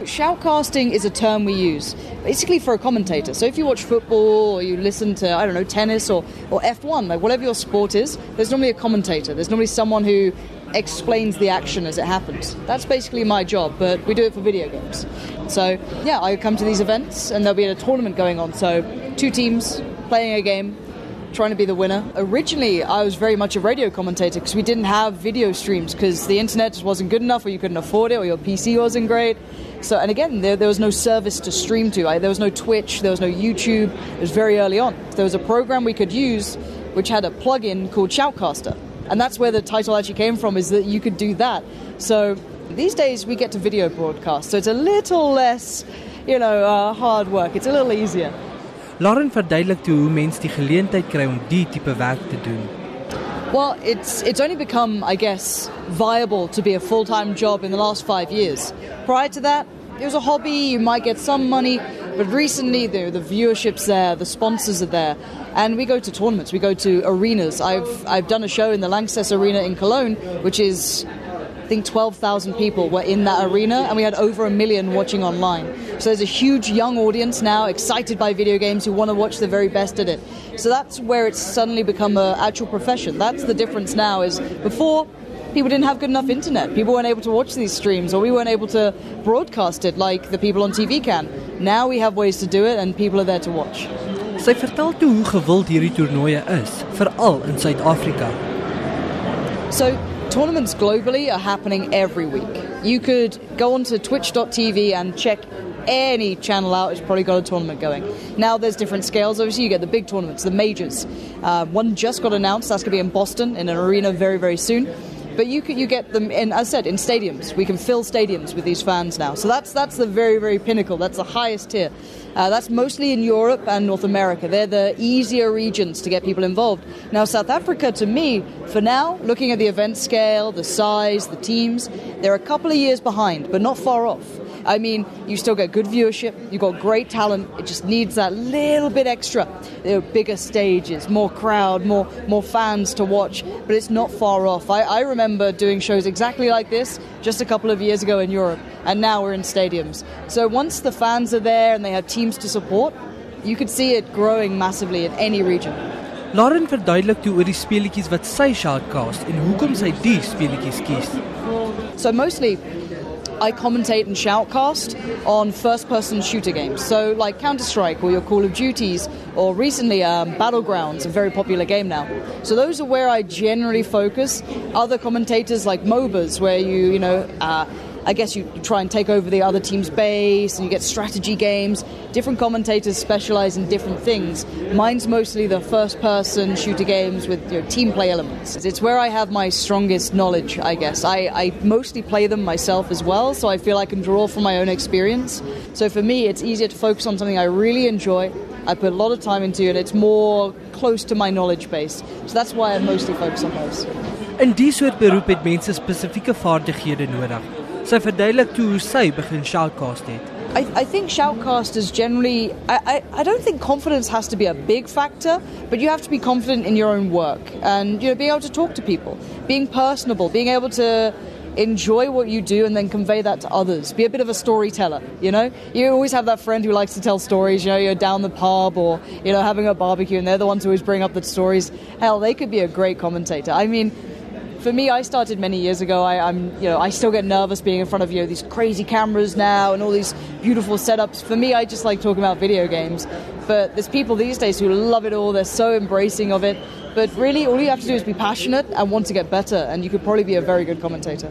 Shoutcasting is a term we use basically for a commentator. So if you watch football or you listen to, I don't know, tennis or, or F1, like whatever your sport is, there's normally a commentator. There's normally someone who explains the action as it happens. That's basically my job, but we do it for video games. So yeah, I come to these events and there'll be a tournament going on. So two teams playing a game, trying to be the winner. Originally, I was very much a radio commentator because we didn't have video streams because the internet wasn't good enough or you couldn't afford it or your PC wasn't great. So, and again, there, there was no service to stream to. I, there was no Twitch, there was no YouTube. It was very early on. There was a program we could use which had a plugin called Shoutcaster. And that's where the title actually came from, is that you could do that. So these days we get to video broadcast, so it's a little less, you know, uh, hard work. It's a little easier. Lauren verduidelik toe hoe mense die geleentheid kry om die tipe werk te doen. Well, it's it's only become, I guess, viable to be a full-time job in the last 5 years. Prior to that, it was a hobby, you might get some money, but recently the the viewership's there, the sponsors are there, and we go to tournaments, we go to arenas. I've I've done a show in the Lanxess Arena in Cologne, which is I think 12,000 people were in that arena, and we had over a million watching online. So there's a huge young audience now, excited by video games, who want to watch the very best at it. So that's where it's suddenly become an actual profession. That's the difference now. Is before people didn't have good enough internet, people weren't able to watch these streams, or we weren't able to broadcast it like the people on TV can. Now we have ways to do it, and people are there to watch. Sy vertel toe hoe gewild hierdie toernooie is, veral in Suid-Afrika. So tournaments globally are happening every week. You could go onto twitch.tv and check any channel out it's probably got a tournament going. Now there's different scales. Obviously, you get the big tournaments, the majors. Uh, one just got announced. That's going to be in Boston in an arena very, very soon. But you can, you get them in, as I said, in stadiums. We can fill stadiums with these fans now. So that's that's the very, very pinnacle. That's the highest tier. Uh, that's mostly in Europe and North America. They're the easier regions to get people involved. Now, South Africa, to me, for now, looking at the event scale, the size, the teams, they're a couple of years behind, but not far off. I mean, you still get good viewership, you've got great talent, it just needs that little bit extra. There are bigger stages, more crowd, more, more fans to watch, but it's not far off. I, I remember doing shows exactly like this just a couple of years ago in Europe, and now we're in stadiums. So once the fans are there and they have teams to support, you could see it growing massively in any region. Lauren verduidelik toe oor die speletjies wat sy shoutcast en hoekom sy die speletjies kies. So mostly I commentate and shoutcast on first-person shooter games. So like Counter-Strike or your Call of Duties or recently um, Battlegrounds, a very popular game now. So those are where I generally focus. Other commentators like MOBAs where you, you know, uh, I guess you try and take over the other team's base and you get strategy games. Different commentators specialize in different things. Mine's mostly the first person shooter games with you know, team play elements. It's where I have my strongest knowledge, I guess. I, I mostly play them myself as well, so I feel I can draw from my own experience. So for me, it's easier to focus on something I really enjoy. I put a lot of time into it, and it's more close to my knowledge base. So that's why I mostly focus on those. In die soort beroep het mense spesifieke vaardighede nodig. Sy verduidelik toe hoe sy begin shoutcast het. I, I think shoutcasters generally, I, I, I don't think confidence has to be a big factor, but you have to be confident in your own work and you know, being able to talk to people, being personable, being able to enjoy what you do and then convey that to others. Be a bit of a storyteller, you know? You always have that friend who likes to tell stories, you know, you're down the pub or, you know, having a barbecue and they're the ones who always bring up the stories. Hell, they could be a great commentator. I mean, for me, I started many years ago. I, I'm, you know, I still get nervous being in front of you know, these crazy cameras now and all these beautiful setups. For me, I just like talking about video games. But there's people these days who love it all. They're so embracing of it. But really, all you have to do is be passionate and want to get better, and you could probably be a very good commentator.